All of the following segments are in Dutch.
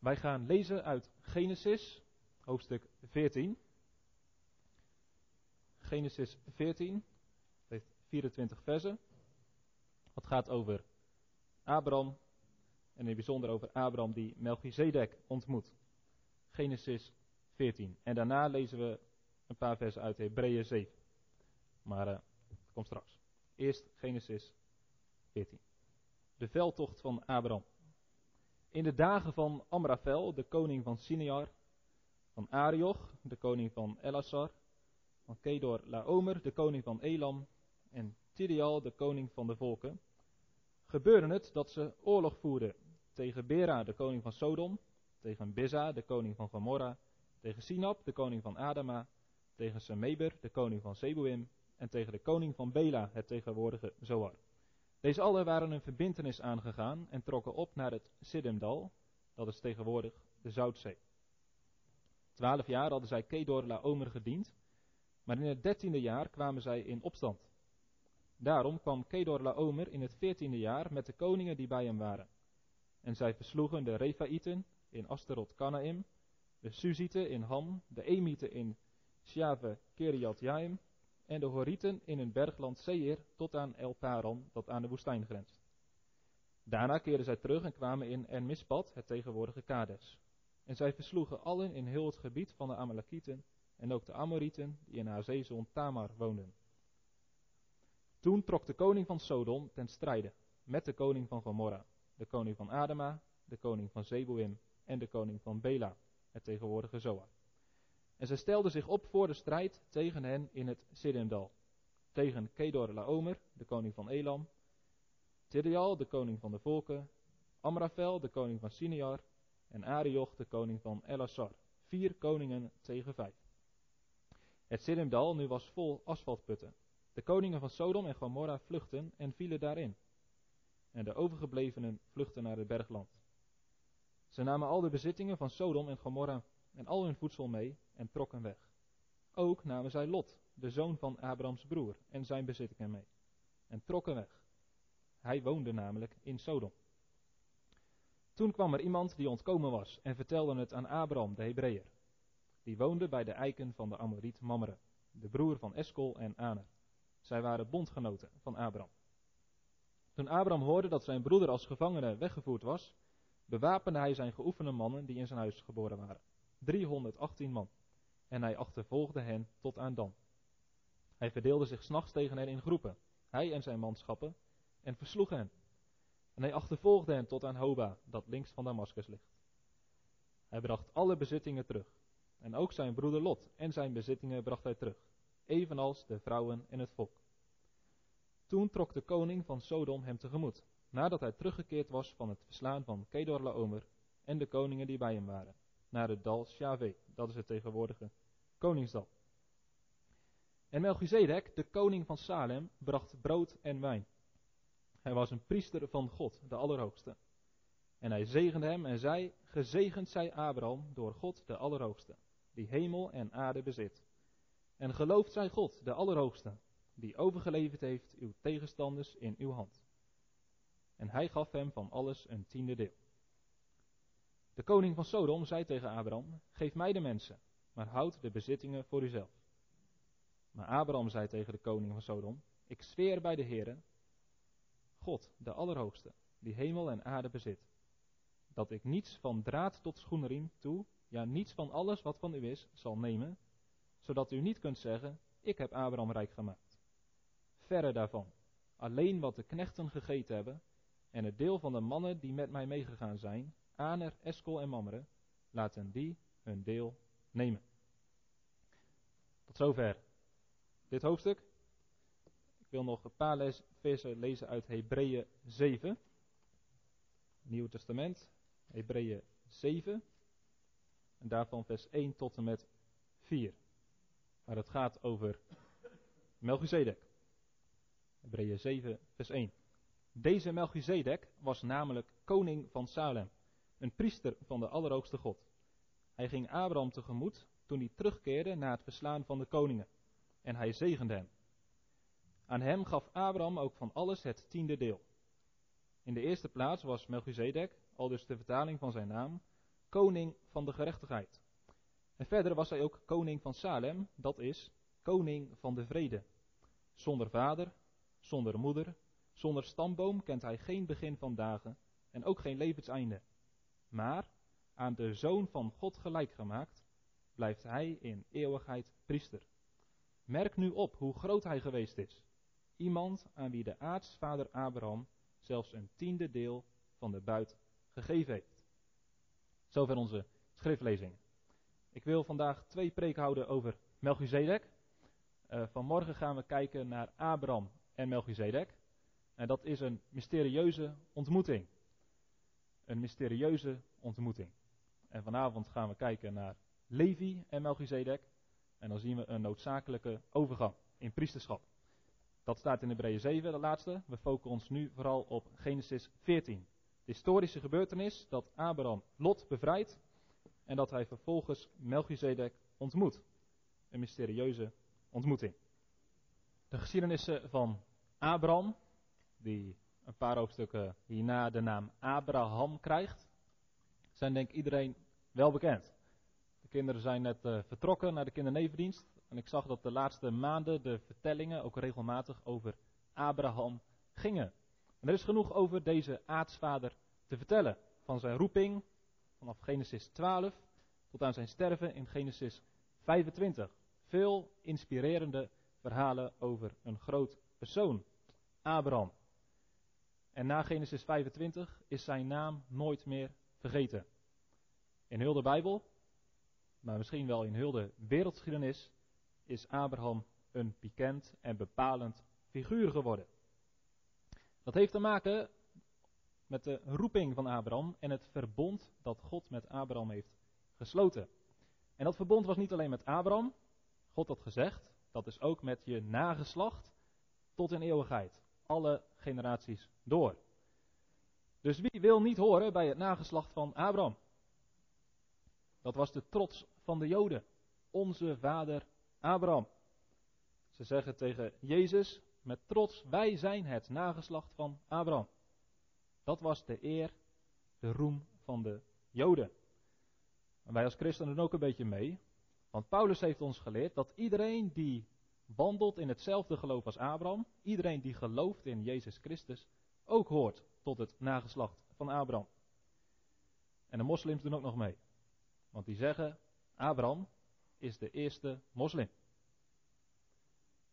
Wij gaan lezen uit Genesis, hoofdstuk 14. Genesis 14, het heeft 24 versen. Het gaat over Abraham en in het bijzonder over Abraham die Melchizedek ontmoet. Genesis 14. En daarna lezen we een paar versen uit Hebreeën 7. Maar uh, dat komt straks. Eerst Genesis 14. De veldtocht van Abraham. In de dagen van Amrafel, de koning van Sinear, van Arioch, de koning van Elassar, van Kedor Laomer, de koning van Elam, en Tidial, de koning van de volken, gebeurde het dat ze oorlog voerden tegen Bera, de koning van Sodom, tegen Biza, de koning van Gomorra, tegen Sinab, de koning van Adama, tegen Semeber, de koning van Zeboim, en tegen de koning van Bela, het tegenwoordige Zoar. Deze allen waren een verbintenis aangegaan en trokken op naar het Siddimdal, dat is tegenwoordig de Zoutzee. Twaalf jaar hadden zij Kedor Laomer gediend, maar in het dertiende jaar kwamen zij in opstand. Daarom kwam Kedor Laomer in het veertiende jaar met de koningen die bij hem waren. En zij versloegen de Refaïten in Asterot Kanaim, de Suzieten in Ham, de Emieten in Sjave Keriat Jaim en de Horieten in een bergland Seir tot aan El Paran, dat aan de woestijn grenst. Daarna keerden zij terug en kwamen in En-Mispat, het tegenwoordige Kades. En zij versloegen allen in heel het gebied van de Amalekieten en ook de Amorieten die in haar zeezon Tamar woonden. Toen trok de koning van Sodom ten strijde met de koning van Gomorra, de koning van Adama, de koning van Zeboim en de koning van Bela, het tegenwoordige Zoar. En zij stelden zich op voor de strijd tegen hen in het Siddimdal. Tegen Kedor Laomer, de koning van Elam, Tidial, de koning van de volken, Amrafel, de koning van Sinear, en Arioch, de koning van Elassar. Vier koningen tegen vijf. Het Siddimdal nu was vol asfaltputten. De koningen van Sodom en Gomorra vluchtten en vielen daarin. En de overgeblevenen vluchtten naar het bergland. Ze namen al de bezittingen van Sodom en Gomorra en al hun voedsel mee en trokken weg. Ook namen zij Lot, de zoon van Abrahams broer, en zijn bezittingen mee en trokken weg. Hij woonde namelijk in Sodom. Toen kwam er iemand die ontkomen was en vertelde het aan Abraham, de Hebreeër. Die woonde bij de eiken van de Amoriet Mamre, de broer van Eskol en Aner. Zij waren bondgenoten van Abraham. Toen Abraham hoorde dat zijn broeder als gevangene weggevoerd was, bewapende hij zijn geoefende mannen die in zijn huis geboren waren. 318 man. En hij achtervolgde hen tot aan Dan. Hij verdeelde zich s'nachts tegen hen in groepen, hij en zijn manschappen, en versloeg hen. En hij achtervolgde hen tot aan Hoba, dat links van Damascus ligt. Hij bracht alle bezittingen terug. En ook zijn broeder Lot en zijn bezittingen bracht hij terug, evenals de vrouwen en het volk. Toen trok de koning van Sodom hem tegemoet, nadat hij teruggekeerd was van het verslaan van Kedor Laomer en de koningen die bij hem waren, naar het dal Shave, dat is het tegenwoordige koningsdal. En Melchizedek, de koning van Salem, bracht brood en wijn. Hij was een priester van God, de Allerhoogste. En hij zegende hem en zei, gezegend zij Abraham door God, de Allerhoogste, die hemel en aarde bezit. En geloofd zij God, de Allerhoogste, die overgeleverd heeft uw tegenstanders in uw hand. En hij gaf hem van alles een tiende deel. De koning van Sodom zei tegen Abraham, geef mij de mensen, maar houd de bezittingen voor uzelf. Maar Abraham zei tegen de koning van Sodom, ik zweer bij de Heere, God, de Allerhoogste, die hemel en aarde bezit, dat ik niets van draad tot schoenriem toe, ja niets van alles wat van u is, zal nemen, zodat u niet kunt zeggen, ik heb Abraham rijk gemaakt. Verre daarvan, alleen wat de knechten gegeten hebben, en het deel van de mannen die met mij meegegaan zijn, Aner, Eskel en Mamre, laten die hun deel nemen. Tot zover dit hoofdstuk. Ik wil nog een paar les, versen lezen uit Hebreeën 7. Nieuw Testament, Hebreeën 7. En daarvan vers 1 tot en met 4. Maar het gaat over Melchizedek. Hebreeën 7, vers 1. Deze Melchizedek was namelijk koning van Salem, een priester van de Allerhoogste God. Hij ging Abraham tegemoet toen hij terugkeerde na het verslaan van de koningen. En hij zegende hem. Aan hem gaf Abraham ook van alles het tiende deel. In de eerste plaats was Melchizedek, al dus de vertaling van zijn naam, koning van de gerechtigheid. En verder was hij ook koning van Salem, dat is koning van de vrede. Zonder vader, zonder moeder, zonder stamboom kent hij geen begin van dagen en ook geen levenseinde. Maar aan de zoon van God gelijk gemaakt, blijft hij in eeuwigheid priester. Merk nu op hoe groot hij geweest is. Iemand aan wie de aartsvader Abraham zelfs een tiende deel van de buit gegeven heeft. Zover onze schriftlezing. Ik wil vandaag twee preken houden over Melchizedek. Uh, vanmorgen gaan we kijken naar Abraham en Melchizedek. En dat is een mysterieuze ontmoeting. Een mysterieuze ontmoeting. En vanavond gaan we kijken naar Levi en Melchizedek. En dan zien we een noodzakelijke overgang in priesterschap. Dat staat in Hebreeën 7, de laatste. We focussen ons nu vooral op Genesis 14. De historische gebeurtenis dat Abraham Lot bevrijdt en dat hij vervolgens Melchizedek ontmoet. Een mysterieuze ontmoeting. De geschiedenissen van Abraham, die een paar hoofdstukken hierna de naam Abraham krijgt, zijn denk ik iedereen wel bekend. De kinderen zijn net uh, vertrokken naar de kindernevendienst. En ik zag dat de laatste maanden de vertellingen ook regelmatig over Abraham gingen. En er is genoeg over deze aartsvader te vertellen. Van zijn roeping vanaf Genesis 12 tot aan zijn sterven in Genesis 25. Veel inspirerende verhalen over een groot persoon, Abraham. En na Genesis 25 is zijn naam nooit meer vergeten. In heel de Bijbel, maar misschien wel in heel de wereldgeschiedenis, is Abraham een pikant en bepalend figuur geworden. Dat heeft te maken met de roeping van Abraham en het verbond dat God met Abraham heeft gesloten. En dat verbond was niet alleen met Abraham, God had gezegd, dat is ook met je nageslacht tot in eeuwigheid. Alle generaties door. Dus wie wil niet horen bij het nageslacht van Abraham? Dat was de trots van de Joden. Onze vader Abraham. Ze zeggen tegen Jezus met trots: Wij zijn het nageslacht van Abraham. Dat was de eer, de roem van de Joden. En wij als christenen doen ook een beetje mee. Want Paulus heeft ons geleerd dat iedereen die wandelt in hetzelfde geloof als Abraham, iedereen die gelooft in Jezus Christus, ook hoort tot het nageslacht van Abraham. En de moslims doen ook nog mee. Want die zeggen, Abraham is de eerste moslim.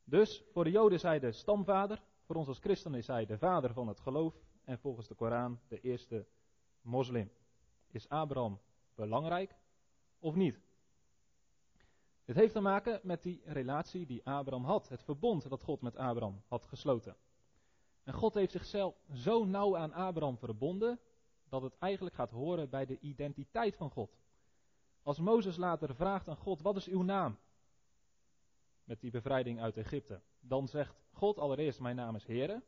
Dus voor de Joden is hij de stamvader, voor ons als christenen is hij de vader van het geloof en volgens de Koran de eerste moslim. Is Abraham belangrijk of niet? Dit heeft te maken met die relatie die Abraham had, het verbond dat God met Abraham had gesloten. En God heeft zichzelf zo nauw aan Abraham verbonden dat het eigenlijk gaat horen bij de identiteit van God. Als Mozes later vraagt aan God: Wat is uw naam? Met die bevrijding uit Egypte. Dan zegt God allereerst: Mijn naam is Here.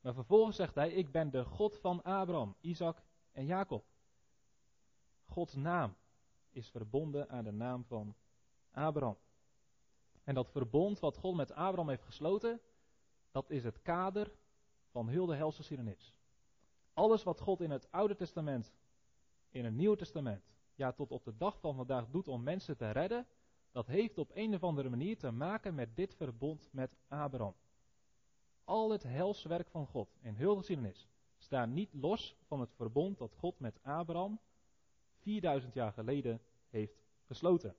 Maar vervolgens zegt hij: Ik ben de God van Abraham, Isaac en Jacob. Gods naam is verbonden aan de naam van Abraham. En dat verbond wat God met Abraham heeft gesloten, dat is het kader van heel de helse geschiedenis. Alles wat God in het Oude Testament, in het Nieuwe Testament, ja tot op de dag van vandaag doet om mensen te redden, dat heeft op een of andere manier te maken met dit verbond met Abraham. Al het helswerk van God in heel de geschiedenis staat niet los van het verbond dat God met Abraham 4000 jaar geleden heeft gesloten.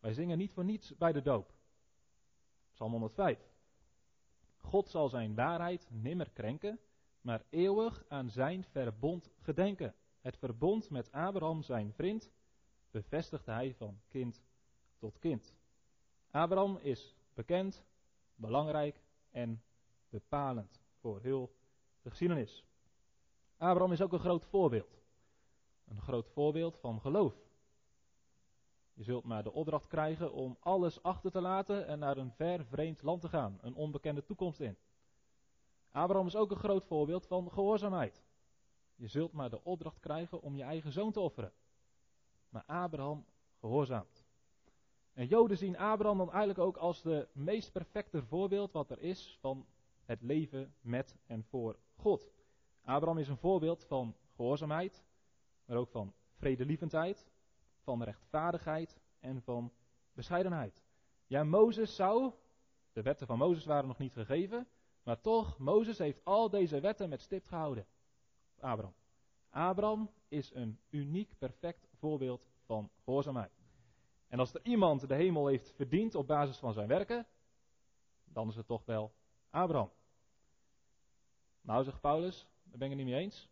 Wij zingen niet voor niets bij de doop. Psalm 105. God zal zijn waarheid nimmer krenken, maar eeuwig aan zijn verbond gedenken. Het verbond met Abraham, zijn vriend, bevestigde hij van kind tot kind. Abraham is bekend, belangrijk en bepalend voor heel de geschiedenis. Abraham is ook een groot voorbeeld. Een groot voorbeeld van geloof. Je zult maar de opdracht krijgen om alles achter te laten en naar een ver vreemd land te gaan, een onbekende toekomst in. Abraham is ook een groot voorbeeld van gehoorzaamheid. Je zult maar de opdracht krijgen om je eigen zoon te offeren. Maar Abraham gehoorzaamt. En Joden zien Abraham dan eigenlijk ook als de meest perfecte voorbeeld wat er is van het leven met en voor God. Abraham is een voorbeeld van gehoorzaamheid, maar ook van vredelievendheid, van rechtvaardigheid en van bescheidenheid. Ja, Mozes zou, de wetten van Mozes waren nog niet gegeven, maar toch, Mozes heeft al deze wetten met stipt gehouden. Abraham. Abraham is een uniek, perfect voorbeeld van gehoorzaamheid. En als er iemand de hemel heeft verdiend op basis van zijn werken, dan is het toch wel Abraham. Nou, zegt Paulus, daar ben ik het niet mee eens.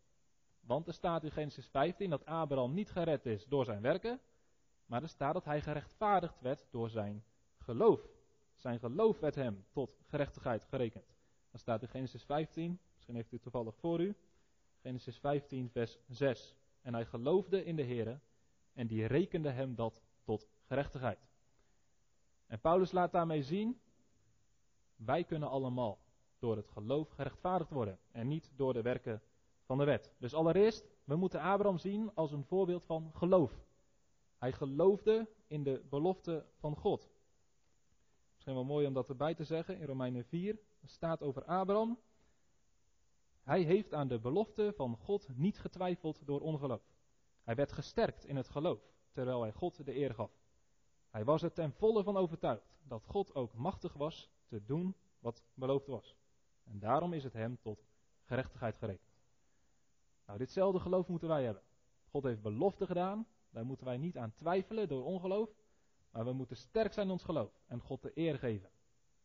Want er staat in Genesis 15 dat Abraham niet gered is door zijn werken, maar er staat dat hij gerechtvaardigd werd door zijn geloof. Zijn geloof werd hem tot gerechtigheid gerekend. Dat staat in Genesis 15, misschien heeft u toevallig voor u. Genesis 15, vers 6. En hij geloofde in de Heer en die rekende hem dat tot gerechtigheid. En Paulus laat daarmee zien, wij kunnen allemaal door het geloof gerechtvaardigd worden en niet door de werken van de wet. Dus allereerst, we moeten Abraham zien als een voorbeeld van geloof. Hij geloofde in de belofte van God. Misschien wel mooi om dat erbij te zeggen. In Romeinen 4 staat over Abraham. Hij heeft aan de belofte van God niet getwijfeld door ongeloof. Hij werd gesterkt in het geloof, terwijl hij God de eer gaf. Hij was er ten volle van overtuigd dat God ook machtig was te doen wat beloofd was. En daarom is het hem tot gerechtigheid gerekend. Nou, ditzelfde geloof moeten wij hebben. God heeft belofte gedaan, daar moeten wij niet aan twijfelen door ongeloof, maar we moeten sterk zijn in ons geloof en God de eer geven.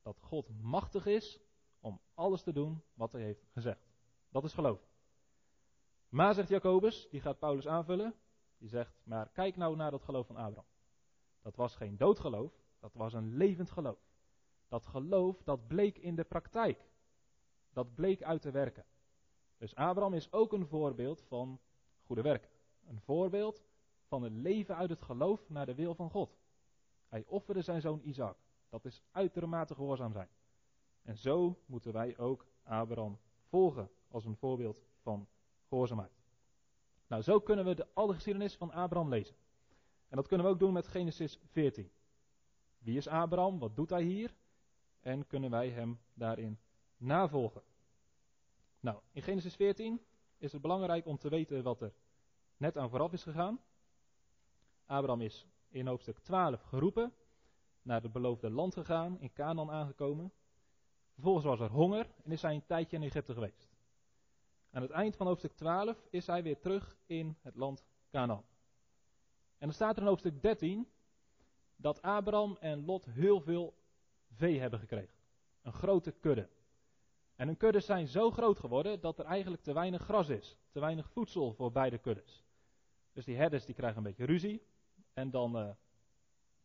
Dat God machtig is om alles te doen wat hij heeft gezegd. Dat is geloof. Maar, zegt Jacobus, die gaat Paulus aanvullen, die zegt, maar kijk nou naar dat geloof van Abraham. Dat was geen doodgeloof, dat was een levend geloof. Dat geloof, dat bleek in de praktijk. Dat bleek uit te werken. Dus Abraham is ook een voorbeeld van goede werken. Een voorbeeld van het leven uit het geloof naar de wil van God. Hij offerde zijn zoon Isaac. Dat is uitermate gehoorzaam zijn. En zo moeten wij ook Abraham volgen als een voorbeeld van gehoorzaamheid. Nou, zo kunnen we de alle geschiedenis van Abraham lezen. En dat kunnen we ook doen met Genesis 14. Wie is Abraham? Wat doet hij hier? En kunnen wij hem daarin navolgen? Nou, in Genesis 14 is het belangrijk om te weten wat er net aan vooraf is gegaan. Abraham is in hoofdstuk 12 geroepen, naar het beloofde land gegaan, in Canaan aangekomen. Vervolgens was er honger en is hij een tijdje in Egypte geweest. Aan het eind van hoofdstuk 12 is hij weer terug in het land Canaan. En dan staat er in hoofdstuk 13 dat Abraham en Lot heel veel vee hebben gekregen. Een grote kudde. En hun kuddes zijn zo groot geworden dat er eigenlijk te weinig gras is. Te weinig voedsel voor beide kuddes. Dus die herders die krijgen een beetje ruzie. En dan uh,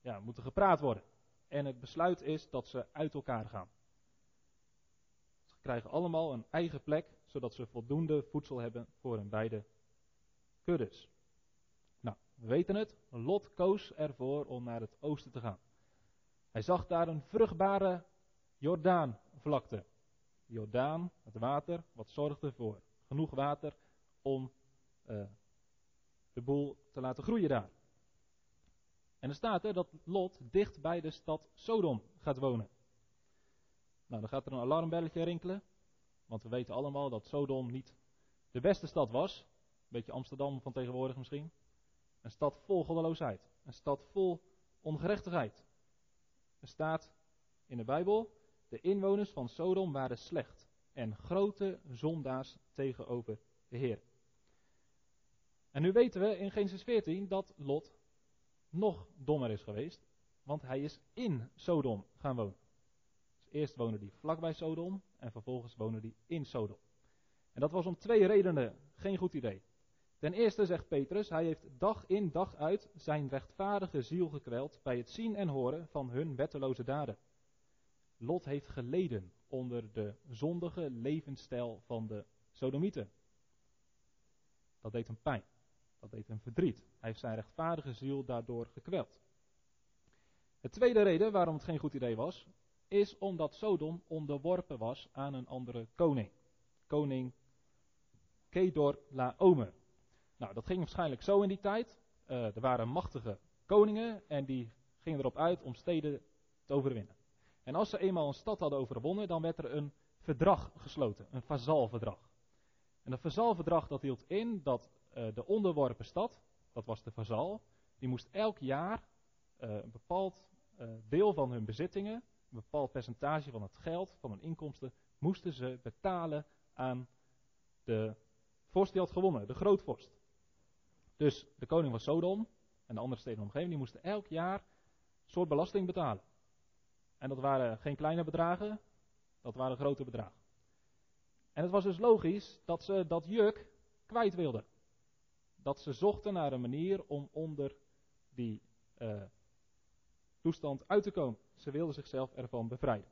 ja, moet er gepraat worden. En het besluit is dat ze uit elkaar gaan. Ze krijgen allemaal een eigen plek, zodat ze voldoende voedsel hebben voor hun beide kuddes. Nou, we weten het. Lot koos ervoor om naar het oosten te gaan. Hij zag daar een vruchtbare Jordaanvlakte. Jordaan, het water, wat zorgde voor genoeg water om uh, de boel te laten groeien daar. En er staat er dat Lot dicht bij de stad Sodom gaat wonen. Nou, dan gaat er een alarmbelletje rinkelen. Want we weten allemaal dat Sodom niet de beste stad was. Een beetje Amsterdam van tegenwoordig misschien. Een stad vol goddeloosheid. Een stad vol ongerechtigheid. Er staat in de Bijbel de inwoners van Sodom waren slecht en grote zondaars tegenover de Heer. En nu weten we in Genesis 14 dat Lot nog dommer is geweest, want hij is in Sodom gaan wonen. Dus eerst woonde hij vlakbij Sodom en vervolgens woonde hij in Sodom. En dat was om twee redenen geen goed idee. Ten eerste zegt Petrus, hij heeft dag in dag uit zijn rechtvaardige ziel gekweld bij het zien en horen van hun wetteloze daden. Lot heeft geleden onder de zondige levensstijl van de Sodomieten. Dat deed hem pijn. Dat deed hem verdriet. Hij heeft zijn rechtvaardige ziel daardoor gekweld. De tweede reden waarom het geen goed idee was, is omdat Sodom onderworpen was aan een andere koning. Koning Kedor Laomer. Nou, dat ging waarschijnlijk zo in die tijd. Uh, er waren machtige koningen en die gingen erop uit om steden te overwinnen. En als ze eenmaal een stad hadden overwonnen, dan werd er een verdrag gesloten, een vazalverdrag. En dat vazalverdrag dat hield in dat uh, de onderworpen stad dat was de vazal, die moest elk jaar eh, een bepaald eh, deel van hun bezittingen, een bepaald percentage van het geld, van hun inkomsten, moesten ze betalen aan de vorst die had gewonnen, de grootvorst. Dus de koning van Sodom en de andere steden in de omgeving, die moesten elk jaar een soort belasting betalen. En dat waren geen kleine bedragen, dat waren grote bedragen. En het was dus logisch dat ze dat juk kwijt wilden. Dat ze zochten naar een manier om onder die uh, toestand uit te komen. Ze wilden zichzelf ervan bevrijden.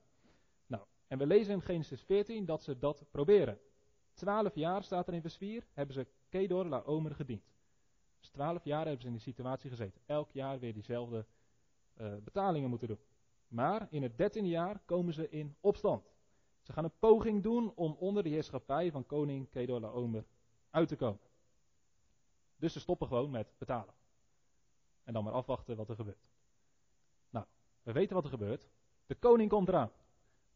Nou, en we lezen in Genesis 14 dat ze dat proberen. Twaalf jaar staat er in vers 4, hebben ze Kedor Laomer gediend. Dus twaalf jaar hebben ze in die situatie gezeten. Elk jaar weer diezelfde uh, betalingen moeten doen. Maar in het dertiende jaar komen ze in opstand. Ze gaan een poging doen om onder de heerschappij van koning Kedor Laomer uit te komen. Dus ze stoppen gewoon met betalen. En dan maar afwachten wat er gebeurt. Nou, we weten wat er gebeurt. De koning komt eraan.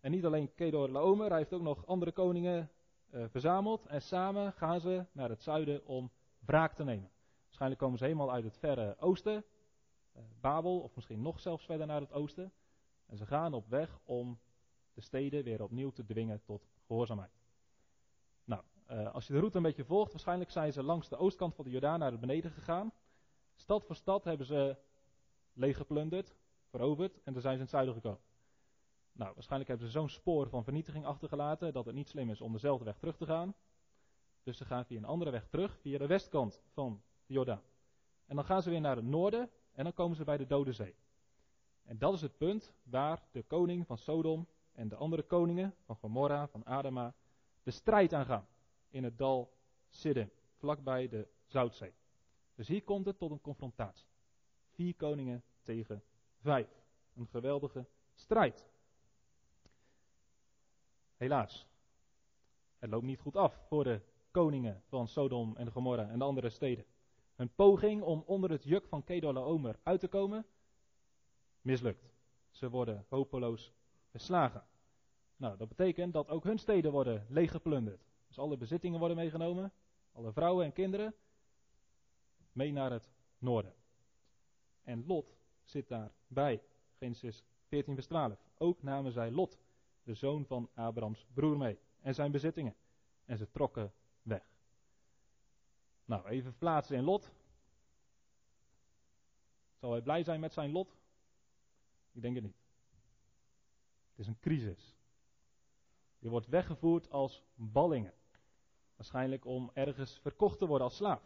En niet alleen Kedor Laomer, hij heeft ook nog andere koningen uh, verzameld. En samen gaan ze naar het zuiden om wraak te nemen. Waarschijnlijk komen ze helemaal uit het verre oosten. Uh, Babel, of misschien nog zelfs verder naar het oosten. En ze gaan op weg om de steden weer opnieuw te dwingen tot gehoorzaamheid. Nou, uh, als je de route een beetje volgt, waarschijnlijk zijn ze langs de oostkant van de Jordaan naar beneden gegaan. Stad voor stad hebben ze leeggeplunderd, veroverd en dan zijn ze in het zuiden gekomen. Nou, waarschijnlijk hebben ze zo'n spoor van vernietiging achtergelaten dat het niet slim is om dezelfde weg terug te gaan. Dus ze gaan via een andere weg terug, via de westkant van de Jordaan. En dan gaan ze weer naar het noorden en dan komen ze bij de Dode Zee. En dat is het punt waar de koning van Sodom en de andere koningen van Gomorra, van Adama, de strijd aangaan. In het dal Siddim, vlakbij de Zoutzee. Dus hier komt het tot een confrontatie. Vier koningen tegen vijf. Een geweldige strijd. Helaas, het loopt niet goed af voor de koningen van Sodom en Gomorra en de andere steden. Hun poging om onder het juk van Kedorlaomer uit te komen, mislukt. Ze worden hopeloos verslagen. Nou, dat betekent dat ook hun steden worden leeggeplunderd. Dus alle bezittingen worden meegenomen, alle vrouwen en kinderen, mee naar het noorden. En Lot zit daarbij. Genesis 14 vers 12. Ook namen zij Lot, de zoon van Abrahams broer mee, en zijn bezittingen. En ze trokken weg. Nou, even plaatsen in Lot. Zal hij blij zijn met zijn lot? Ik denk het niet. Het is een crisis. Je wordt weggevoerd als ballingen. Waarschijnlijk om ergens verkocht te worden als slaaf.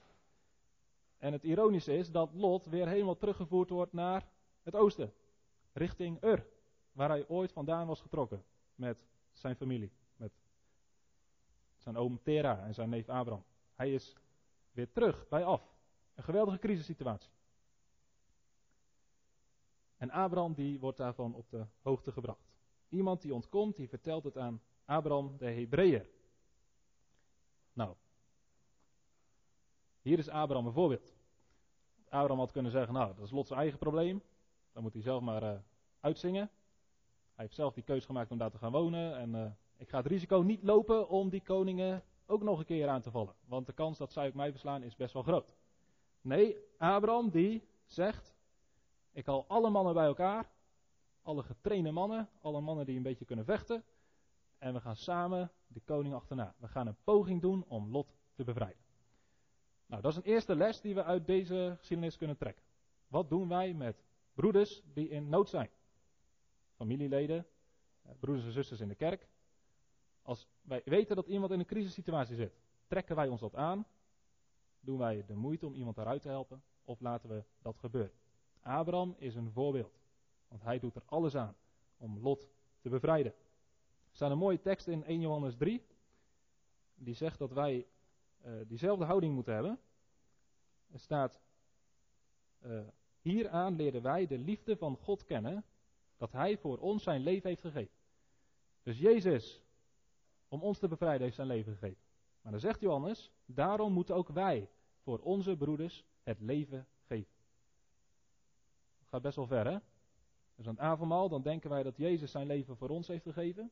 En het ironische is dat Lot weer helemaal teruggevoerd wordt naar het oosten. Richting Ur. Waar hij ooit vandaan was getrokken. Met zijn familie. Met zijn oom Tera en zijn neef Abraham. Hij is weer terug bij af. Een geweldige crisissituatie. En Abraham die wordt daarvan op de hoogte gebracht. Iemand die ontkomt, die vertelt het aan Abraham de Hebreeër. Nou, hier is Abraham een voorbeeld. Abraham had kunnen zeggen, nou, dat is Lot zijn eigen probleem. Dan moet hij zelf maar uh, uitzingen. Hij heeft zelf die keus gemaakt om daar te gaan wonen. En uh, ik ga het risico niet lopen om die koningen ook nog een keer aan te vallen. Want de kans dat zij ook mij verslaan is best wel groot. Nee, Abraham die zegt, ik haal alle mannen bij elkaar. Alle getrainde mannen, alle mannen die een beetje kunnen vechten. En we gaan samen de koning achterna. We gaan een poging doen om Lot te bevrijden. Nou, dat is een eerste les die we uit deze geschiedenis kunnen trekken. Wat doen wij met broeders die in nood zijn? Familieleden, eh, broeders en zusters in de kerk. Als wij weten dat iemand in een crisissituatie zit, trekken wij ons dat aan? Doen wij de moeite om iemand eruit te helpen? Of laten we dat gebeuren? Abraham is een voorbeeld. Want hij doet er alles aan om Lot te bevrijden. Er staat een mooie tekst in 1 Johannes 3. Die zegt dat wij uh, diezelfde houding moeten hebben. Er staat, uh, hieraan leren wij de liefde van God kennen, dat Hij voor ons zijn leven heeft gegeven. Dus Jezus, om ons te bevrijden, heeft zijn leven gegeven. Maar dan zegt Johannes, daarom moeten ook wij voor onze broeders het leven geven. Gaat best wel ver, hè? Dus aan het avondmaal, dan denken wij dat Jezus zijn leven voor ons heeft gegeven.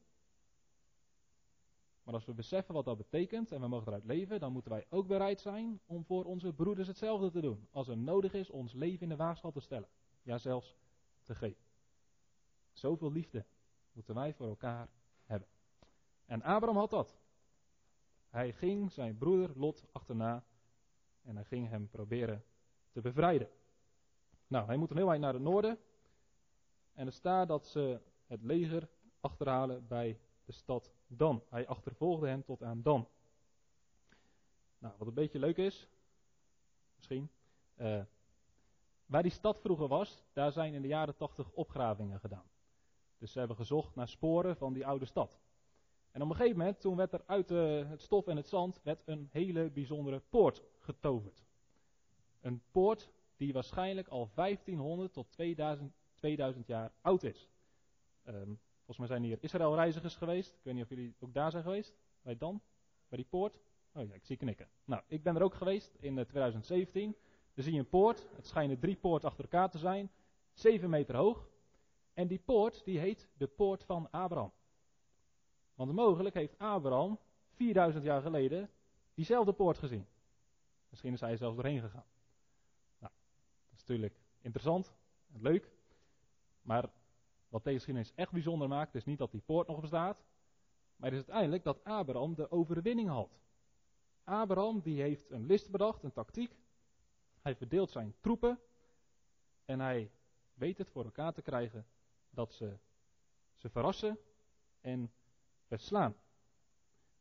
Maar als we beseffen wat dat betekent en we mogen eruit leven, dan moeten wij ook bereid zijn om voor onze broeders hetzelfde te doen. Als het nodig is ons leven in de waagschaal te stellen. Ja, zelfs te geven. Zoveel liefde moeten wij voor elkaar hebben. En Abraham had dat. Hij ging zijn broeder Lot achterna en hij ging hem proberen te bevrijden. Nou, hij moet een heel eind naar het noorden. En er staat dat ze het leger achterhalen bij de stad Dan. Hij achtervolgde hen tot aan Dan. Nou, wat een beetje leuk is, misschien. Uh, waar die stad vroeger was, daar zijn in de jaren 80 opgravingen gedaan. Dus ze hebben gezocht naar sporen van die oude stad. En op een gegeven moment, toen werd er uit uh, het stof en het zand een hele bijzondere poort getoverd. Een poort die waarschijnlijk al 1500 tot 2000, 2000 jaar oud is. Um, volgens mij zijn hier Israël-reizigers geweest. Ik weet niet of jullie ook daar zijn geweest. Bij Dan? Bij die poort? Oh ja, ik zie knikken. Nou, ik ben er ook geweest in 2017. Eh, Dan zie je een poort. Het schijnen drie poorten achter elkaar te zijn. Zeven meter hoog. En die poort, die heet de poort van Abraham. Want mogelijk heeft Abraham 4000 jaar geleden diezelfde poort gezien. Misschien is hij zelfs doorheen gegaan. Interessant en leuk. Maar wat deze geschiedenis echt bijzonder maakt, is niet dat die poort nog bestaat. Maar is uiteindelijk dat Abraham de overwinning had. Abraham die heeft een list bedacht, een tactiek. Hij verdeelt zijn troepen. En hij weet het voor elkaar te krijgen dat ze ze verrassen en verslaan.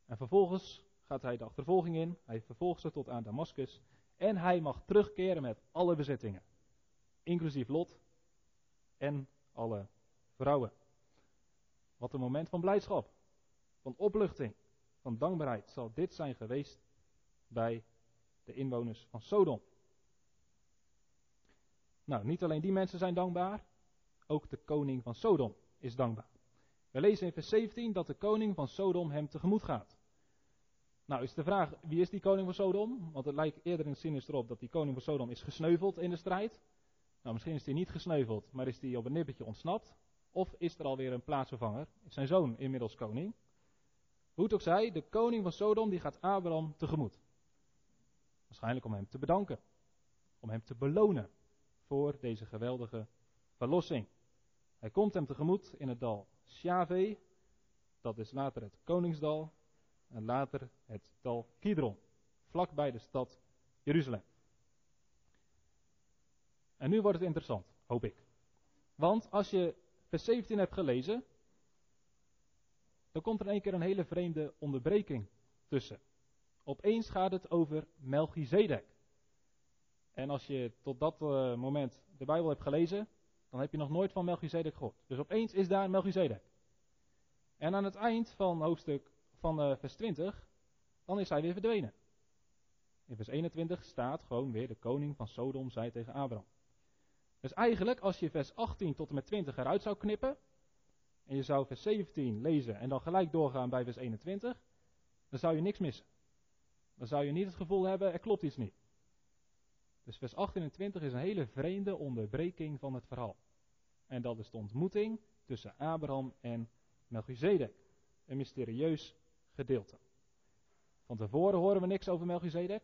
En vervolgens gaat hij de achtervolging in. Hij vervolgt ze tot aan Damascus. En hij mag terugkeren met alle bezittingen. Inclusief Lot en alle vrouwen. Wat een moment van blijdschap, van opluchting, van dankbaarheid zal dit zijn geweest bij de inwoners van Sodom. Nou, niet alleen die mensen zijn dankbaar, ook de koning van Sodom is dankbaar. We lezen in vers 17 dat de koning van Sodom hem tegemoet gaat. Nou is de vraag, wie is die koning van Sodom? Want het lijkt eerder in het erop dat die koning van Sodom is gesneuveld in de strijd. Nou, misschien is hij niet gesneuveld, maar is hij op een nippertje ontsnapt. Of is er alweer een plaatsvervanger? Zijn zoon inmiddels koning? Hoe het ook zij, de koning van Sodom die gaat Abraham tegemoet. Waarschijnlijk om hem te bedanken. Om hem te belonen voor deze geweldige verlossing. Hij komt hem tegemoet in het dal Shave. Dat is later het koningsdal. En later het dal Kidron. Vlakbij de stad Jeruzalem. En nu wordt het interessant, hoop ik. Want als je vers 17 hebt gelezen, dan komt er in keer een hele vreemde onderbreking tussen. Opeens gaat het over Melchizedek. En als je tot dat uh, moment de Bijbel hebt gelezen, dan heb je nog nooit van Melchizedek gehoord. Dus opeens is daar Melchizedek. En aan het eind van hoofdstuk van uh, vers 20, dan is hij weer verdwenen. In vers 21 staat gewoon weer de koning van Sodom zei tegen Abraham. Dus eigenlijk, als je vers 18 tot en met 20 eruit zou knippen, en je zou vers 17 lezen en dan gelijk doorgaan bij vers 21, dan zou je niks missen. Dan zou je niet het gevoel hebben, er klopt iets niet. Dus vers 28 is een hele vreemde onderbreking van het verhaal. En dat is de ontmoeting tussen Abraham en Melchizedek. Een mysterieus gedeelte. Van tevoren horen we niks over Melchizedek.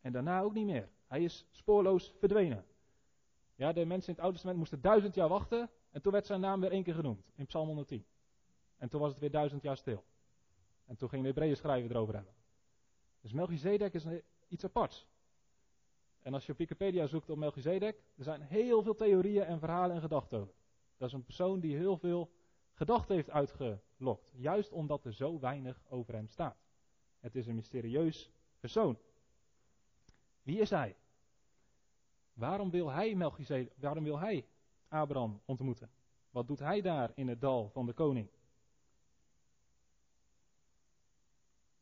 En daarna ook niet meer. Hij is spoorloos verdwenen. Ja, de mensen in het Oude Testament moesten duizend jaar wachten. En toen werd zijn naam weer één keer genoemd. In Psalm 110. En toen was het weer duizend jaar stil. En toen ging de Hebreeën schrijver erover hebben. Dus Melchizedek is iets aparts. En als je op Wikipedia zoekt op Melchizedek, er zijn heel veel theorieën en verhalen en gedachten over. Dat is een persoon die heel veel gedachten heeft uitgelokt. Juist omdat er zo weinig over hem staat. Het is een mysterieus persoon. Wie is hij? Waarom wil hij Melchizedek, waarom wil hij Abraham ontmoeten? Wat doet hij daar in het dal van de koning?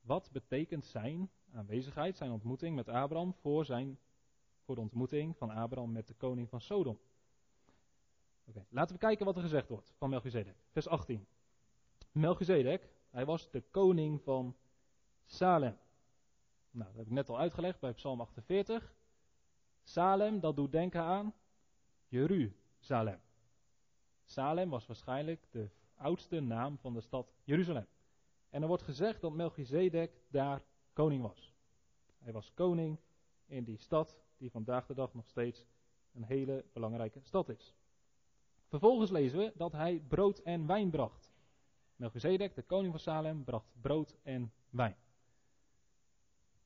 Wat betekent zijn aanwezigheid, zijn ontmoeting met Abraham voor, zijn, voor de ontmoeting van Abraham met de koning van Sodom? Laten we kijken wat er gezegd wordt van Melchizedek. Vers 18. Melchizedek, hij was de koning van Salem. Nou, dat heb ik net al uitgelegd bij Psalm 48. Salem, dat doet denken aan Jeruzalem. Salem was waarschijnlijk de oudste naam van de stad Jeruzalem. En er wordt gezegd dat Melchizedek daar koning was. Hij was koning in die stad die vandaag de dag nog steeds een hele belangrijke stad is. Vervolgens lezen we dat hij brood en wijn bracht. Melchizedek, de koning van Salem, bracht brood en wijn.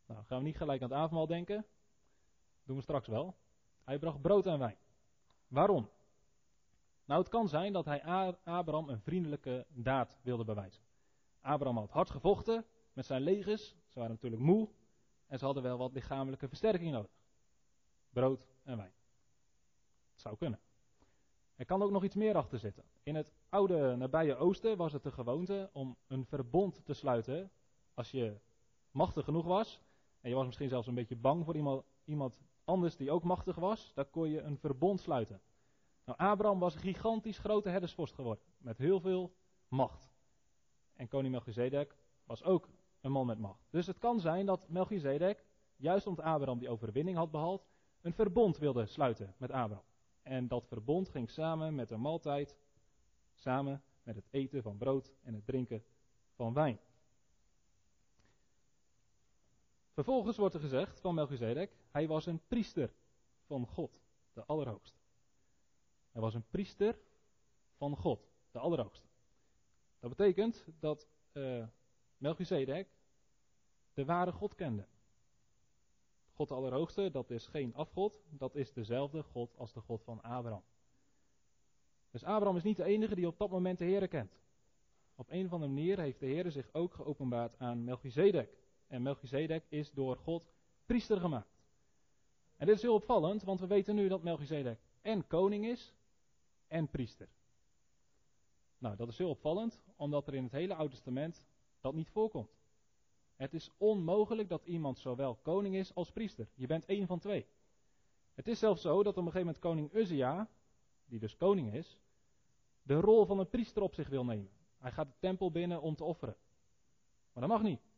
Nou, gaan we niet gelijk aan het avondmaal denken. Doen we straks wel. Hij bracht brood en wijn. Waarom? Nou, het kan zijn dat hij Abraham een vriendelijke daad wilde bewijzen. Abraham had hard gevochten met zijn legers. Ze waren natuurlijk moe. En ze hadden wel wat lichamelijke versterking nodig. Brood en wijn. Het zou kunnen. Er kan ook nog iets meer achter zitten. In het oude nabije oosten was het de gewoonte om een verbond te sluiten. Als je machtig genoeg was. En je was misschien zelfs een beetje bang voor iemand, iemand anders die ook machtig was. Dan kon je een verbond sluiten. Nou, Abraham was een gigantisch grote herdersvorst geworden. Met heel veel macht. En koning Melchizedek was ook een man met macht. Dus het kan zijn dat Melchizedek, juist omdat Abraham die overwinning had behaald, een verbond wilde sluiten met Abraham. En dat verbond ging samen met een maaltijd, samen met het eten van brood en het drinken van wijn. Vervolgens wordt er gezegd van Melchizedek, hij was een priester van God, de Allerhoogste. Hij was een priester van God, de Allerhoogste. Dat betekent dat uh, Melchizedek de ware God kende. God de Allerhoogste, dat is geen afgod, dat is dezelfde God als de God van Abraham. Dus Abraham is niet de enige die op dat moment de Heer kent. Op een of andere manier heeft de Heer zich ook geopenbaard aan Melchizedek. En Melchizedek is door God priester gemaakt. En dit is heel opvallend, want we weten nu dat Melchizedek en koning is en priester. Nou, dat is heel opvallend, omdat er in het hele Oude Testament dat niet voorkomt. Het is onmogelijk dat iemand zowel koning is als priester. Je bent één van twee. Het is zelfs zo dat op een gegeven moment koning Uzia, die dus koning is, de rol van een priester op zich wil nemen. Hij gaat de tempel binnen om te offeren. Maar dat mag niet.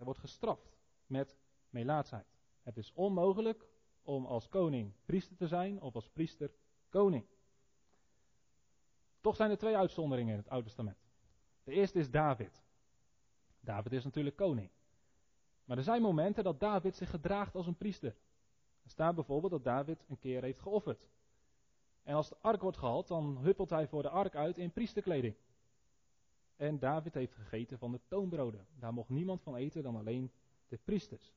Hij wordt gestraft met melaatsheid. Het is onmogelijk om als koning priester te zijn of als priester koning. Toch zijn er twee uitzonderingen in het Oude Testament. De eerste is David. David is natuurlijk koning. Maar er zijn momenten dat David zich gedraagt als een priester. Er staat bijvoorbeeld dat David een keer heeft geofferd. En als de ark wordt gehaald, dan huppelt hij voor de ark uit in priesterkleding. En David heeft gegeten van de toonbroden. Daar mocht niemand van eten dan alleen de priesters.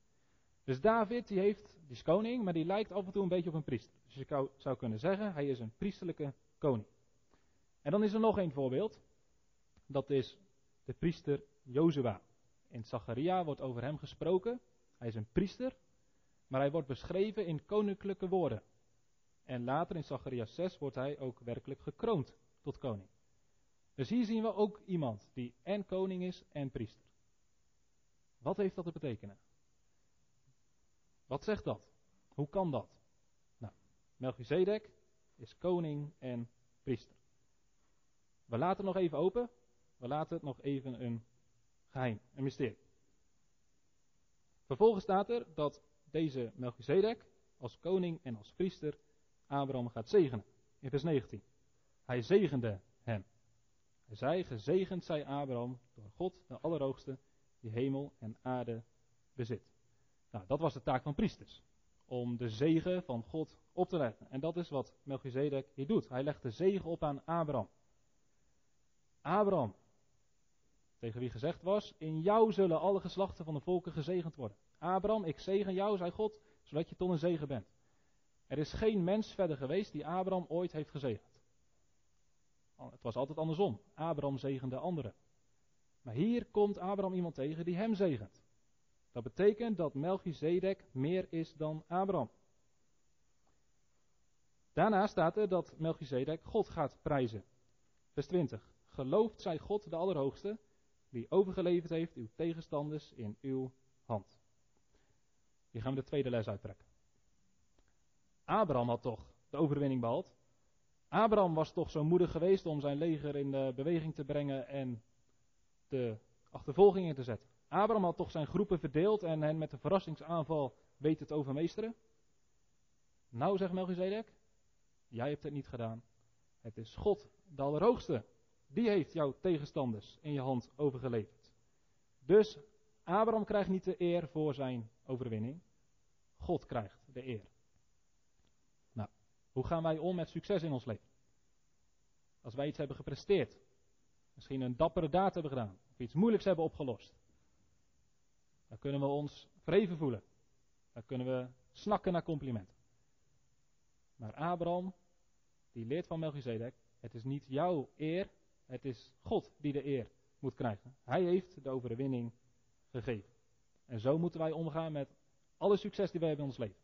Dus David, die, heeft, is koning, maar die lijkt af en toe een beetje op een priester. Dus je zou kunnen zeggen, hij is een priesterlijke koning. En dan is er nog een voorbeeld. Dat is de priester Jozua. In Zacharia wordt over hem gesproken. Hij is een priester, maar hij wordt beschreven in koninklijke woorden. En later in Zacharia 6 wordt hij ook werkelijk gekroond tot koning. Dus hier zien we ook iemand die en koning is en priester. Wat heeft dat te betekenen? Wat zegt dat? Hoe kan dat? Nou, Melchizedek is koning en priester. We laten het nog even open. We laten het nog even een geheim, een mysterie. Vervolgens staat er dat deze Melchizedek als koning en als priester Abraham gaat zegenen. In vers 19. Hij zegende hem. Zei, gezegend zij Abraham door God, de Allerhoogste, die hemel en aarde bezit. Nou, dat was de taak van priesters. Om de zegen van God op te leggen. En dat is wat Melchizedek hier doet. Hij legt de zegen op aan Abraham. Abraham, tegen wie gezegd was, in jou zullen alle geslachten van de volken gezegend worden. Abraham, ik zegen jou, zei God, zodat je tot een zegen bent. Er is geen mens verder geweest die Abraham ooit heeft gezegend. Het was altijd andersom. Abraham zegende anderen. Maar hier komt Abraham iemand tegen die hem zegent. Dat betekent dat Melchizedek meer is dan Abraham. Daarna staat er dat Melchizedek God gaat prijzen. Vers 20. Geloofd zij God de Allerhoogste, die overgeleverd heeft uw tegenstanders in uw hand. Hier gaan we de tweede les uittrekken. Abraham had toch de overwinning behaald. Abraham was toch zo moedig geweest om zijn leger in de beweging te brengen en de achtervolging in te zetten. Abraham had toch zijn groepen verdeeld en hen met een verrassingsaanval weten te overmeesteren. Nou, zegt Melchizedek, jij hebt het niet gedaan. Het is God, de Allerhoogste, die heeft jouw tegenstanders in je hand overgeleverd. Dus Abraham krijgt niet de eer voor zijn overwinning. God krijgt de eer. Hoe gaan wij om met succes in ons leven? Als wij iets hebben gepresteerd, misschien een dappere daad hebben gedaan, of iets moeilijks hebben opgelost, dan kunnen we ons verheven voelen. Dan kunnen we snakken naar complimenten. Maar Abraham, die leert van Melchizedek, het is niet jouw eer, het is God die de eer moet krijgen. Hij heeft de overwinning gegeven. En zo moeten wij omgaan met alle succes die wij hebben in ons leven.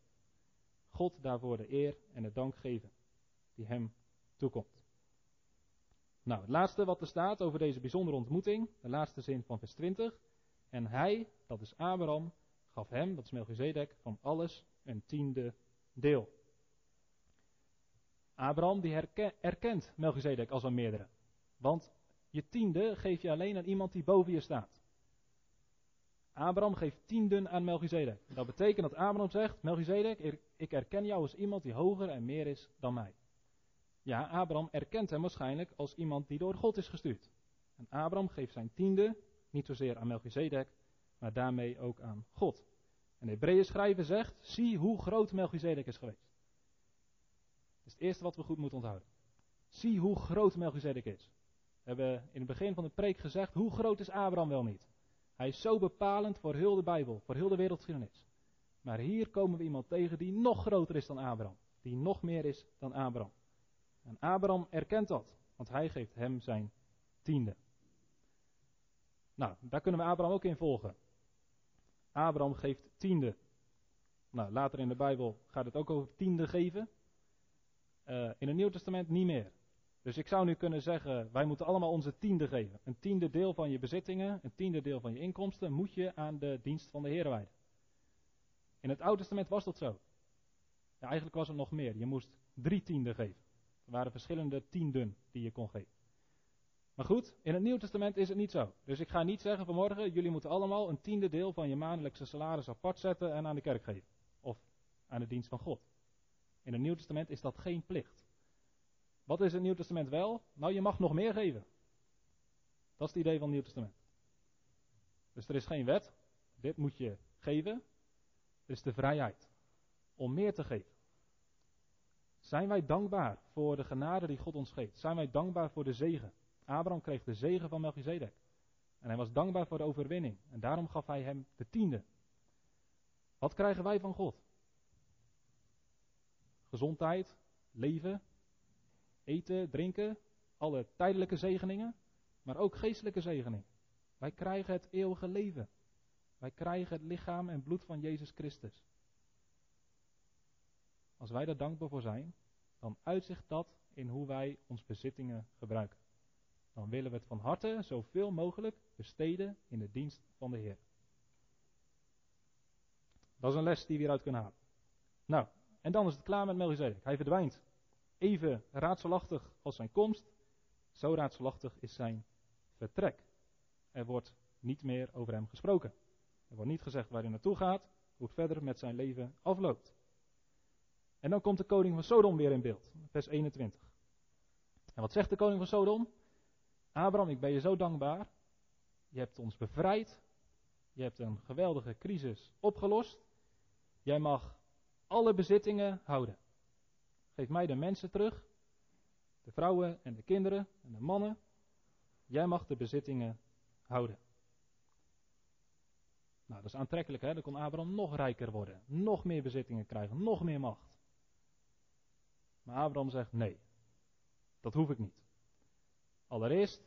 God daarvoor de eer en de dank geven die hem toekomt. Nou, het laatste wat er staat over deze bijzondere ontmoeting, de laatste zin van vers 20. En hij, dat is Abraham, gaf hem, dat is Melchizedek, van alles een tiende deel. Abraham die erkent Melchizedek als een meerdere. Want je tiende geef je alleen aan iemand die boven je staat. Abraham geeft tienden aan Melchizedek. Dat betekent dat Abraham zegt, Melchizedek, ik erken jou als iemand die hoger en meer is dan mij. Ja, Abraham erkent hem waarschijnlijk als iemand die door God is gestuurd. En Abraham geeft zijn tiende niet zozeer aan Melchizedek, maar daarmee ook aan God. En de Hebreeën schrijver zegt, zie hoe groot Melchizedek is geweest. Dat is het eerste wat we goed moeten onthouden. Zie hoe groot Melchizedek is. We hebben in het begin van de preek gezegd, hoe groot is Abraham wel niet? Hij is zo bepalend voor heel de Bijbel, voor heel de wereldgeschiedenis. Maar hier komen we iemand tegen die nog groter is dan Abraham. Die nog meer is dan Abraham. En Abraham erkent dat, want hij geeft hem zijn tiende. Nou, daar kunnen we Abraham ook in volgen. Abraham geeft tiende. Nou, later in de Bijbel gaat het ook over tiende geven. Uh, in het Nieuw Testament niet meer. Dus ik zou nu kunnen zeggen, wij moeten allemaal onze tiende geven. Een tiende deel van je bezittingen, een tiende deel van je inkomsten moet je aan de dienst van de Heer wijden. In het Oude Testament was dat zo. Ja, eigenlijk was er nog meer. Je moest drie tienden geven. Er waren verschillende tienden die je kon geven. Maar goed, in het Nieuw Testament is het niet zo. Dus ik ga niet zeggen vanmorgen, jullie moeten allemaal een tiende deel van je maandelijkse salaris apart zetten en aan de kerk geven. Of aan de dienst van God. In het Nieuw Testament is dat geen plicht. Wat is het Nieuw Testament wel? Nou, je mag nog meer geven. Dat is het idee van het Nieuw Testament. Dus er is geen wet. Dit moet je geven. Is de vrijheid om meer te geven. Zijn wij dankbaar voor de genade die God ons geeft? Zijn wij dankbaar voor de zegen? Abraham kreeg de zegen van Melchizedek. En hij was dankbaar voor de overwinning. En daarom gaf hij hem de tiende. Wat krijgen wij van God? Gezondheid, leven, eten, drinken, alle tijdelijke zegeningen, maar ook geestelijke zegeningen. Wij krijgen het eeuwige leven. Wij krijgen het lichaam en bloed van Jezus Christus. Als wij daar dankbaar voor zijn, dan uitzicht dat in hoe wij ons bezittingen gebruiken. Dan willen we het van harte zoveel mogelijk besteden in de dienst van de Heer. Dat is een les die we hieruit kunnen halen. Nou, en dan is het klaar met Melchizedek. Hij verdwijnt. Even raadselachtig als zijn komst, zo raadselachtig is zijn vertrek. Er wordt niet meer over hem gesproken. Er wordt niet gezegd waar hij naartoe gaat, hoe het verder met zijn leven afloopt. En dan komt de koning van Sodom weer in beeld, vers 21. En wat zegt de koning van Sodom? Abraham, ik ben je zo dankbaar. Je hebt ons bevrijd. Je hebt een geweldige crisis opgelost. Jij mag alle bezittingen houden. Geef mij de mensen terug. De vrouwen en de kinderen en de mannen. Jij mag de bezittingen houden. Nou, dat is aantrekkelijk, hè? Dan kon Abraham nog rijker worden. Nog meer bezittingen krijgen. Nog meer macht. Maar Abraham zegt nee. Dat hoef ik niet. Allereerst,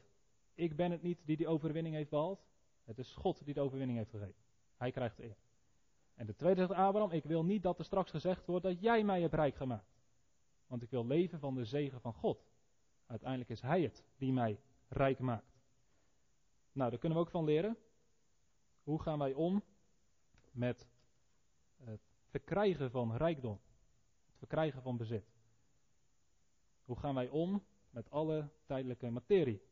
ik ben het niet die die overwinning heeft behaald. Het is God die de overwinning heeft gegeven. Hij krijgt de eer. En de tweede zegt Abraham, ik wil niet dat er straks gezegd wordt dat jij mij hebt rijk gemaakt. Want ik wil leven van de zegen van God. Uiteindelijk is Hij het die mij rijk maakt. Nou, daar kunnen we ook van leren. Hoe gaan wij om met het verkrijgen van rijkdom? Het verkrijgen van bezit. Hoe gaan wij om met alle tijdelijke materie?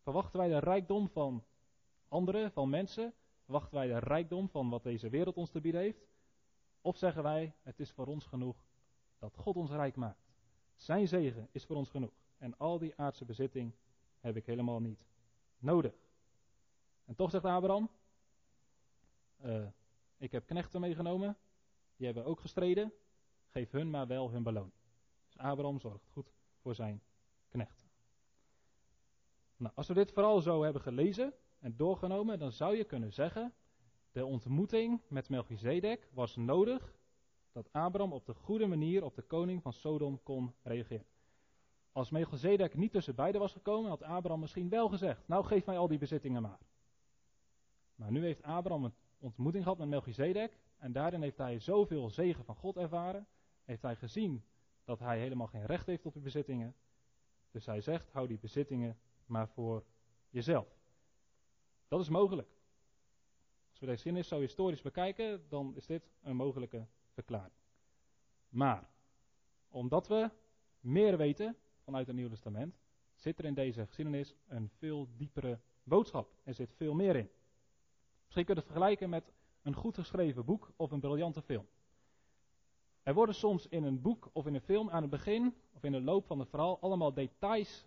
Verwachten wij de rijkdom van anderen, van mensen? Verwachten wij de rijkdom van wat deze wereld ons te bieden heeft? Of zeggen wij, het is voor ons genoeg dat God ons rijk maakt? Zijn zegen is voor ons genoeg. En al die aardse bezitting heb ik helemaal niet nodig. En toch zegt Abraham, eh, ik heb knechten meegenomen, die hebben ook gestreden, geef hun maar wel hun beloon. Dus Abraham zorgt goed voor zijn knechten. Nou, als we dit vooral zo hebben gelezen en doorgenomen, dan zou je kunnen zeggen, de ontmoeting met Melchizedek was nodig dat Abraham op de goede manier op de koning van Sodom kon reageren. Als Melchizedek niet tussen beiden was gekomen, had Abraham misschien wel gezegd: Nou, geef mij al die bezittingen maar. Maar nu heeft Abraham een ontmoeting gehad met Melchizedek. En daarin heeft hij zoveel zegen van God ervaren. Heeft hij gezien dat hij helemaal geen recht heeft op die bezittingen. Dus hij zegt: Hou die bezittingen maar voor jezelf. Dat is mogelijk. Als we deze geschiedenis zo historisch bekijken, dan is dit een mogelijke verklaring. Maar, omdat we meer weten vanuit het Nieuwe Testament, zit er in deze geschiedenis een veel diepere boodschap. Er zit veel meer in. Misschien kun je het vergelijken met een goed geschreven boek of een briljante film. Er worden soms in een boek of in een film aan het begin of in de loop van het verhaal allemaal details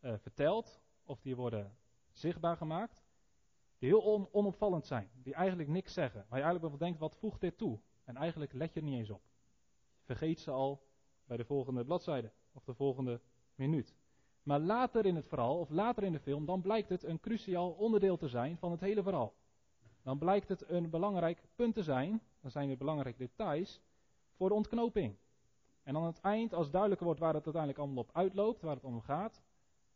uh, verteld of die worden zichtbaar gemaakt die heel onopvallend zijn, die eigenlijk niks zeggen. Waar je eigenlijk wel denkt, wat voegt dit toe? En eigenlijk let je er niet eens op. Vergeet ze al bij de volgende bladzijde of de volgende minuut. Maar later in het verhaal of later in de film, dan blijkt het een cruciaal onderdeel te zijn van het hele verhaal. Dan blijkt het een belangrijk punt te zijn, dan zijn er belangrijke details voor de ontknoping. En aan het eind, als duidelijker wordt waar het uiteindelijk allemaal op uitloopt, waar het om gaat,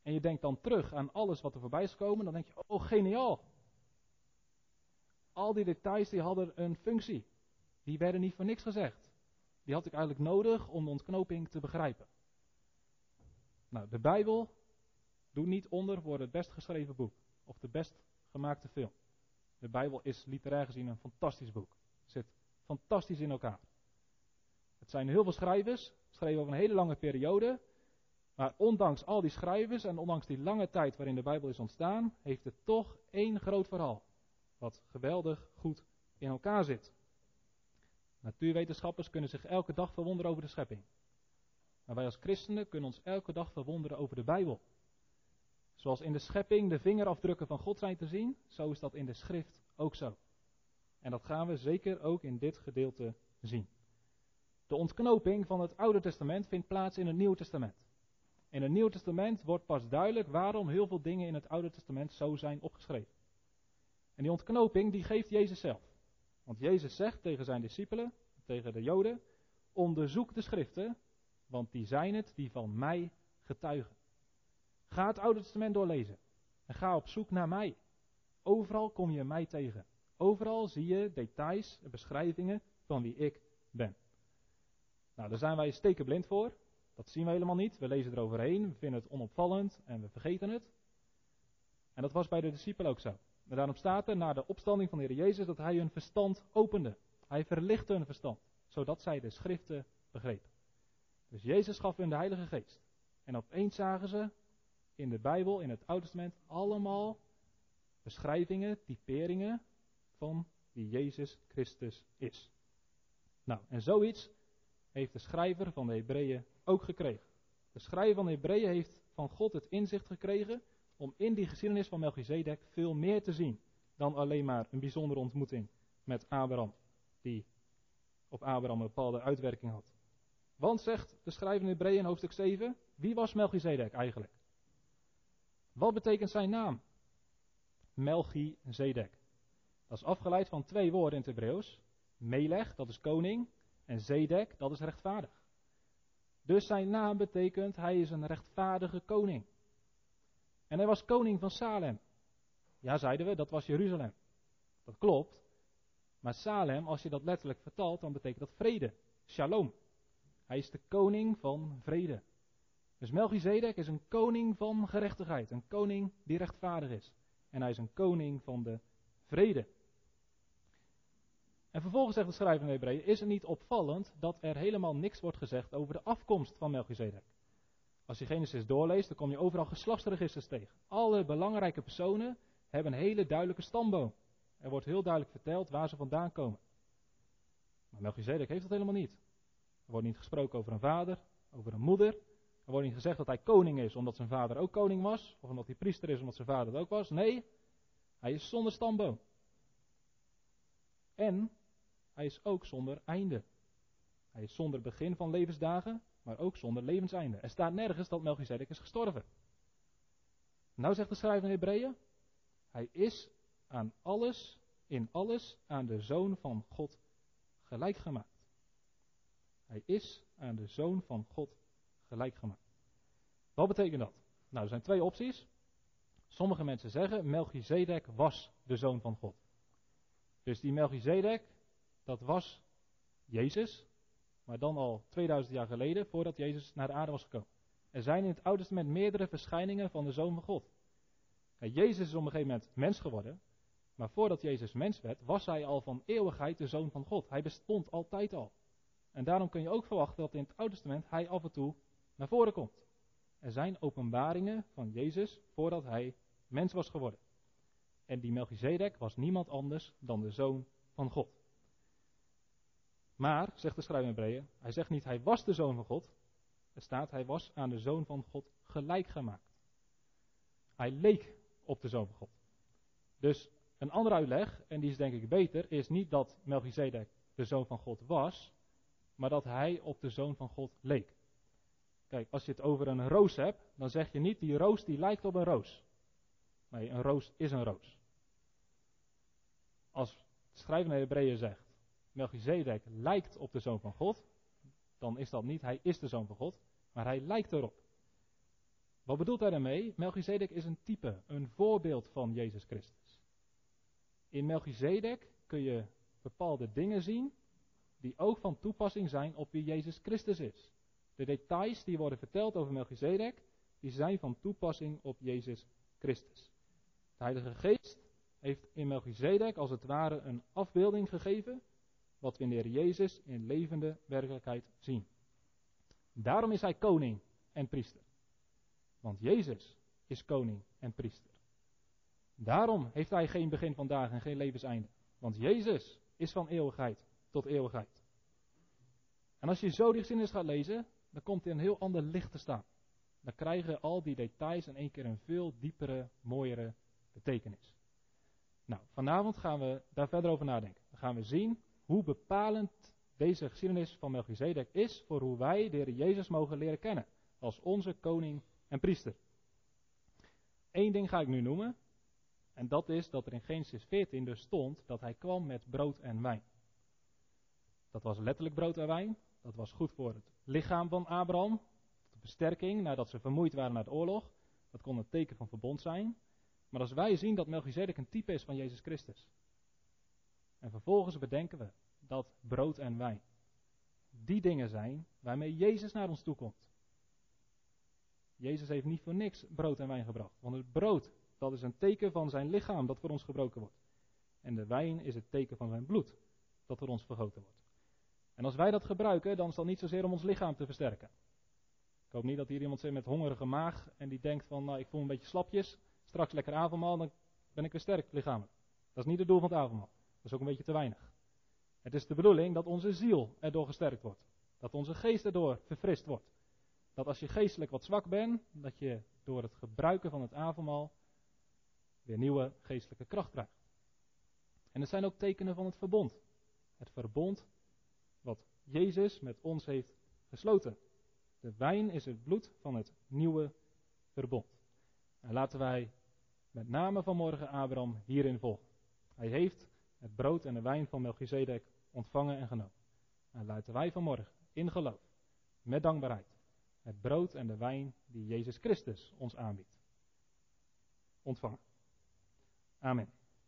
en je denkt dan terug aan alles wat er voorbij is gekomen, dan denk je, oh geniaal. Al die details die hadden een functie. Die werden niet voor niks gezegd. Die had ik eigenlijk nodig om de ontknoping te begrijpen. Nou, de Bijbel doet niet onder voor het best geschreven boek of de best gemaakte film. De Bijbel is literair gezien een fantastisch boek. Het zit fantastisch in elkaar. Het zijn heel veel schrijvers, schreven over een hele lange periode. Maar ondanks al die schrijvers en ondanks die lange tijd waarin de Bijbel is ontstaan, heeft het toch één groot verhaal. Wat geweldig goed in elkaar zit. Natuurwetenschappers kunnen zich elke dag verwonderen over de schepping. Maar wij als christenen kunnen ons elke dag verwonderen over de Bijbel. Zoals in de schepping de vingerafdrukken van God zijn te zien, zo is dat in de schrift ook zo. En dat gaan we zeker ook in dit gedeelte zien. De ontknoping van het Oude Testament vindt plaats in het Nieuwe Testament. In het Nieuwe Testament wordt pas duidelijk waarom heel veel dingen in het Oude Testament zo zijn opgeschreven. En die ontknoping die geeft Jezus zelf. Want Jezus zegt tegen zijn discipelen, tegen de Joden, onderzoek de schriften, want die zijn het die van mij getuigen. Ga het Oude Testament doorlezen en ga op zoek naar mij. Overal kom je mij tegen. Overal zie je details en beschrijvingen van wie ik ben. Nou, daar zijn wij stekenblind voor. Dat zien we helemaal niet. We lezen eroverheen, we vinden het onopvallend en we vergeten het. En dat was bij de discipelen ook zo. En daarom staat er na de opstanding van de Heer Jezus dat hij hun verstand opende. Hij verlichtte hun verstand, zodat zij de schriften begrepen. Dus Jezus gaf hun de Heilige Geest. En opeens zagen ze in de Bijbel, in het Oude Testament, allemaal beschrijvingen, typeringen van wie Jezus Christus is. Nou, en zoiets heeft de schrijver van de Hebreeën ook gekregen. De schrijver van de Hebreeën heeft van God het inzicht gekregen om in die geschiedenis van Melchizedek veel meer te zien dan alleen maar een bijzondere ontmoeting met Abraham, die op Abraham een bepaalde uitwerking had. Want, zegt de schrijver in Hebreeën hoofdstuk 7, wie was Melchizedek eigenlijk? Wat betekent zijn naam? Melchizedek. Dat is afgeleid van twee woorden in het Hebreeuws. Melech, dat is koning, en Zedek, dat is rechtvaardig. Dus zijn naam betekent hij is een rechtvaardige koning. En hij was koning van Salem. Ja, zeiden we, dat was Jeruzalem. Dat klopt. Maar Salem, als je dat letterlijk vertaalt, dan betekent dat vrede. Shalom. Hij is de koning van vrede. Dus Melchizedek is een koning van gerechtigheid. Een koning die rechtvaardig is. En hij is een koning van de vrede. En vervolgens zegt de schrijver de Hebreeën, is het niet opvallend dat er helemaal niks wordt gezegd over de afkomst van Melchizedek? Als je Genesis doorleest, dan kom je overal geslachtsregisters tegen. Alle belangrijke personen hebben een hele duidelijke stamboom. Er wordt heel duidelijk verteld waar ze vandaan komen. Maar Melchizedek heeft dat helemaal niet. Er wordt niet gesproken over een vader, over een moeder. Er wordt niet gezegd dat hij koning is omdat zijn vader ook koning was. Of omdat hij priester is omdat zijn vader het ook was. Nee, hij is zonder stamboom. En hij is ook zonder einde. Hij is zonder begin van levensdagen, maar ook zonder levenseinde. Er staat nergens dat Melchizedek is gestorven. Nou zegt de schrijver in Hebreeën, hij is aan alles, in alles, aan de Zoon van God gelijk gemaakt. Hij is aan de Zoon van God gelijk gemaakt. Wat betekent dat? Nou, er zijn twee opties. Sommige mensen zeggen, Melchizedek was de Zoon van God. Dus die Melchizedek, dat was Jezus, maar dan al 2000 jaar geleden, voordat Jezus naar de aarde was gekomen. Er zijn in het Oude Testament meerdere verschijningen van de Zoon van God. Jezus is op een gegeven moment mens geworden, maar voordat Jezus mens werd, was hij al van eeuwigheid de Zoon van God. Hij bestond altijd al. En daarom kun je ook verwachten dat in het Oude Testament hij af en toe naar voren komt. Er zijn openbaringen van Jezus voordat hij mens was geworden. En die Melchizedek was niemand anders dan de Zoon van God. Maar, zegt de schrijver Hebreeën, hij zegt niet hij was de Zoon van God. Er staat hij was aan de Zoon van God gelijk gemaakt. Hij leek op de Zoon van God. Dus een andere uitleg, en die is denk ik beter, is niet dat Melchizedek de Zoon van God was, maar dat hij op de Zoon van God leek. Kijk, als je het over een roos hebt, dan zeg je niet die roos die lijkt op een roos. Nee, een roos is een roos. Als de schrijver naar Hebreeën zegt, Melchizedek lijkt op de Zoon van God, dan is dat niet hij is de Zoon van God, maar hij lijkt erop. Wat bedoelt hij daarmee? Melchizedek is een type, een voorbeeld van Jezus Christus. In Melchizedek kun je bepaalde dingen zien die ook van toepassing zijn op wie Jezus Christus is. De details die worden verteld over Melchizedek, die zijn van toepassing op Jezus Christus. De Heilige Geest heeft in Melchizedek als het ware een afbeelding gegeven, wat we in de Heer Jezus in levende werkelijkheid zien. Daarom is hij koning en priester. Want Jezus is koning en priester. Daarom heeft hij geen begin van dagen en geen levenseinde. Want Jezus is van eeuwigheid tot eeuwigheid. En als je zo die geschiedenis gaat lezen, dan komt er een heel ander licht te staan. Dan krijgen al die details in één keer een veel diepere, mooiere betekenis. Nou, vanavond gaan we daar verder over nadenken. Dan gaan we zien hoe bepalend deze geschiedenis van Melchizedek is voor hoe wij de Heer Jezus mogen leren kennen als onze koning en priester. Eén ding ga ik nu noemen, en dat is dat er in Genesis 14 dus stond dat hij kwam met brood en wijn. Dat was letterlijk brood en wijn, dat was goed voor het lichaam van Abraham, de besterking nadat ze vermoeid waren na de oorlog. Dat kon een teken van verbond zijn. Maar als wij zien dat Melchizedek een type is van Jezus Christus, en vervolgens bedenken we dat brood en wijn die dingen zijn waarmee Jezus naar ons toe komt. Jezus heeft niet voor niks brood en wijn gebracht. Want het brood, dat is een teken van zijn lichaam dat voor ons gebroken wordt. En de wijn is het teken van zijn bloed dat voor ons vergoten wordt. En als wij dat gebruiken, dan is dat niet zozeer om ons lichaam te versterken. Ik hoop niet dat hier iemand zit met hongerige maag en die denkt van, nou ik voel een beetje slapjes, straks lekker avondmaal, dan ben ik weer sterk lichamelijk. Dat is niet het doel van het avondmaal. Dat is ook een beetje te weinig. Het is de bedoeling dat onze ziel erdoor gesterkt wordt. Dat onze geest erdoor verfrist wordt. Dat als je geestelijk wat zwak bent, dat je door het gebruiken van het avondmaal weer nieuwe geestelijke kracht krijgt. En het zijn ook tekenen van het verbond. Het verbond wat Jezus met ons heeft gesloten. De wijn is het bloed van het nieuwe verbond. En laten wij met name vanmorgen Abraham hierin volgen. Hij heeft het brood en de wijn van Melchizedek ontvangen en genomen. En laten wij vanmorgen in geloof, met dankbaarheid, het brood en de wijn die Jezus Christus ons aanbiedt. Ontvangen. Amen.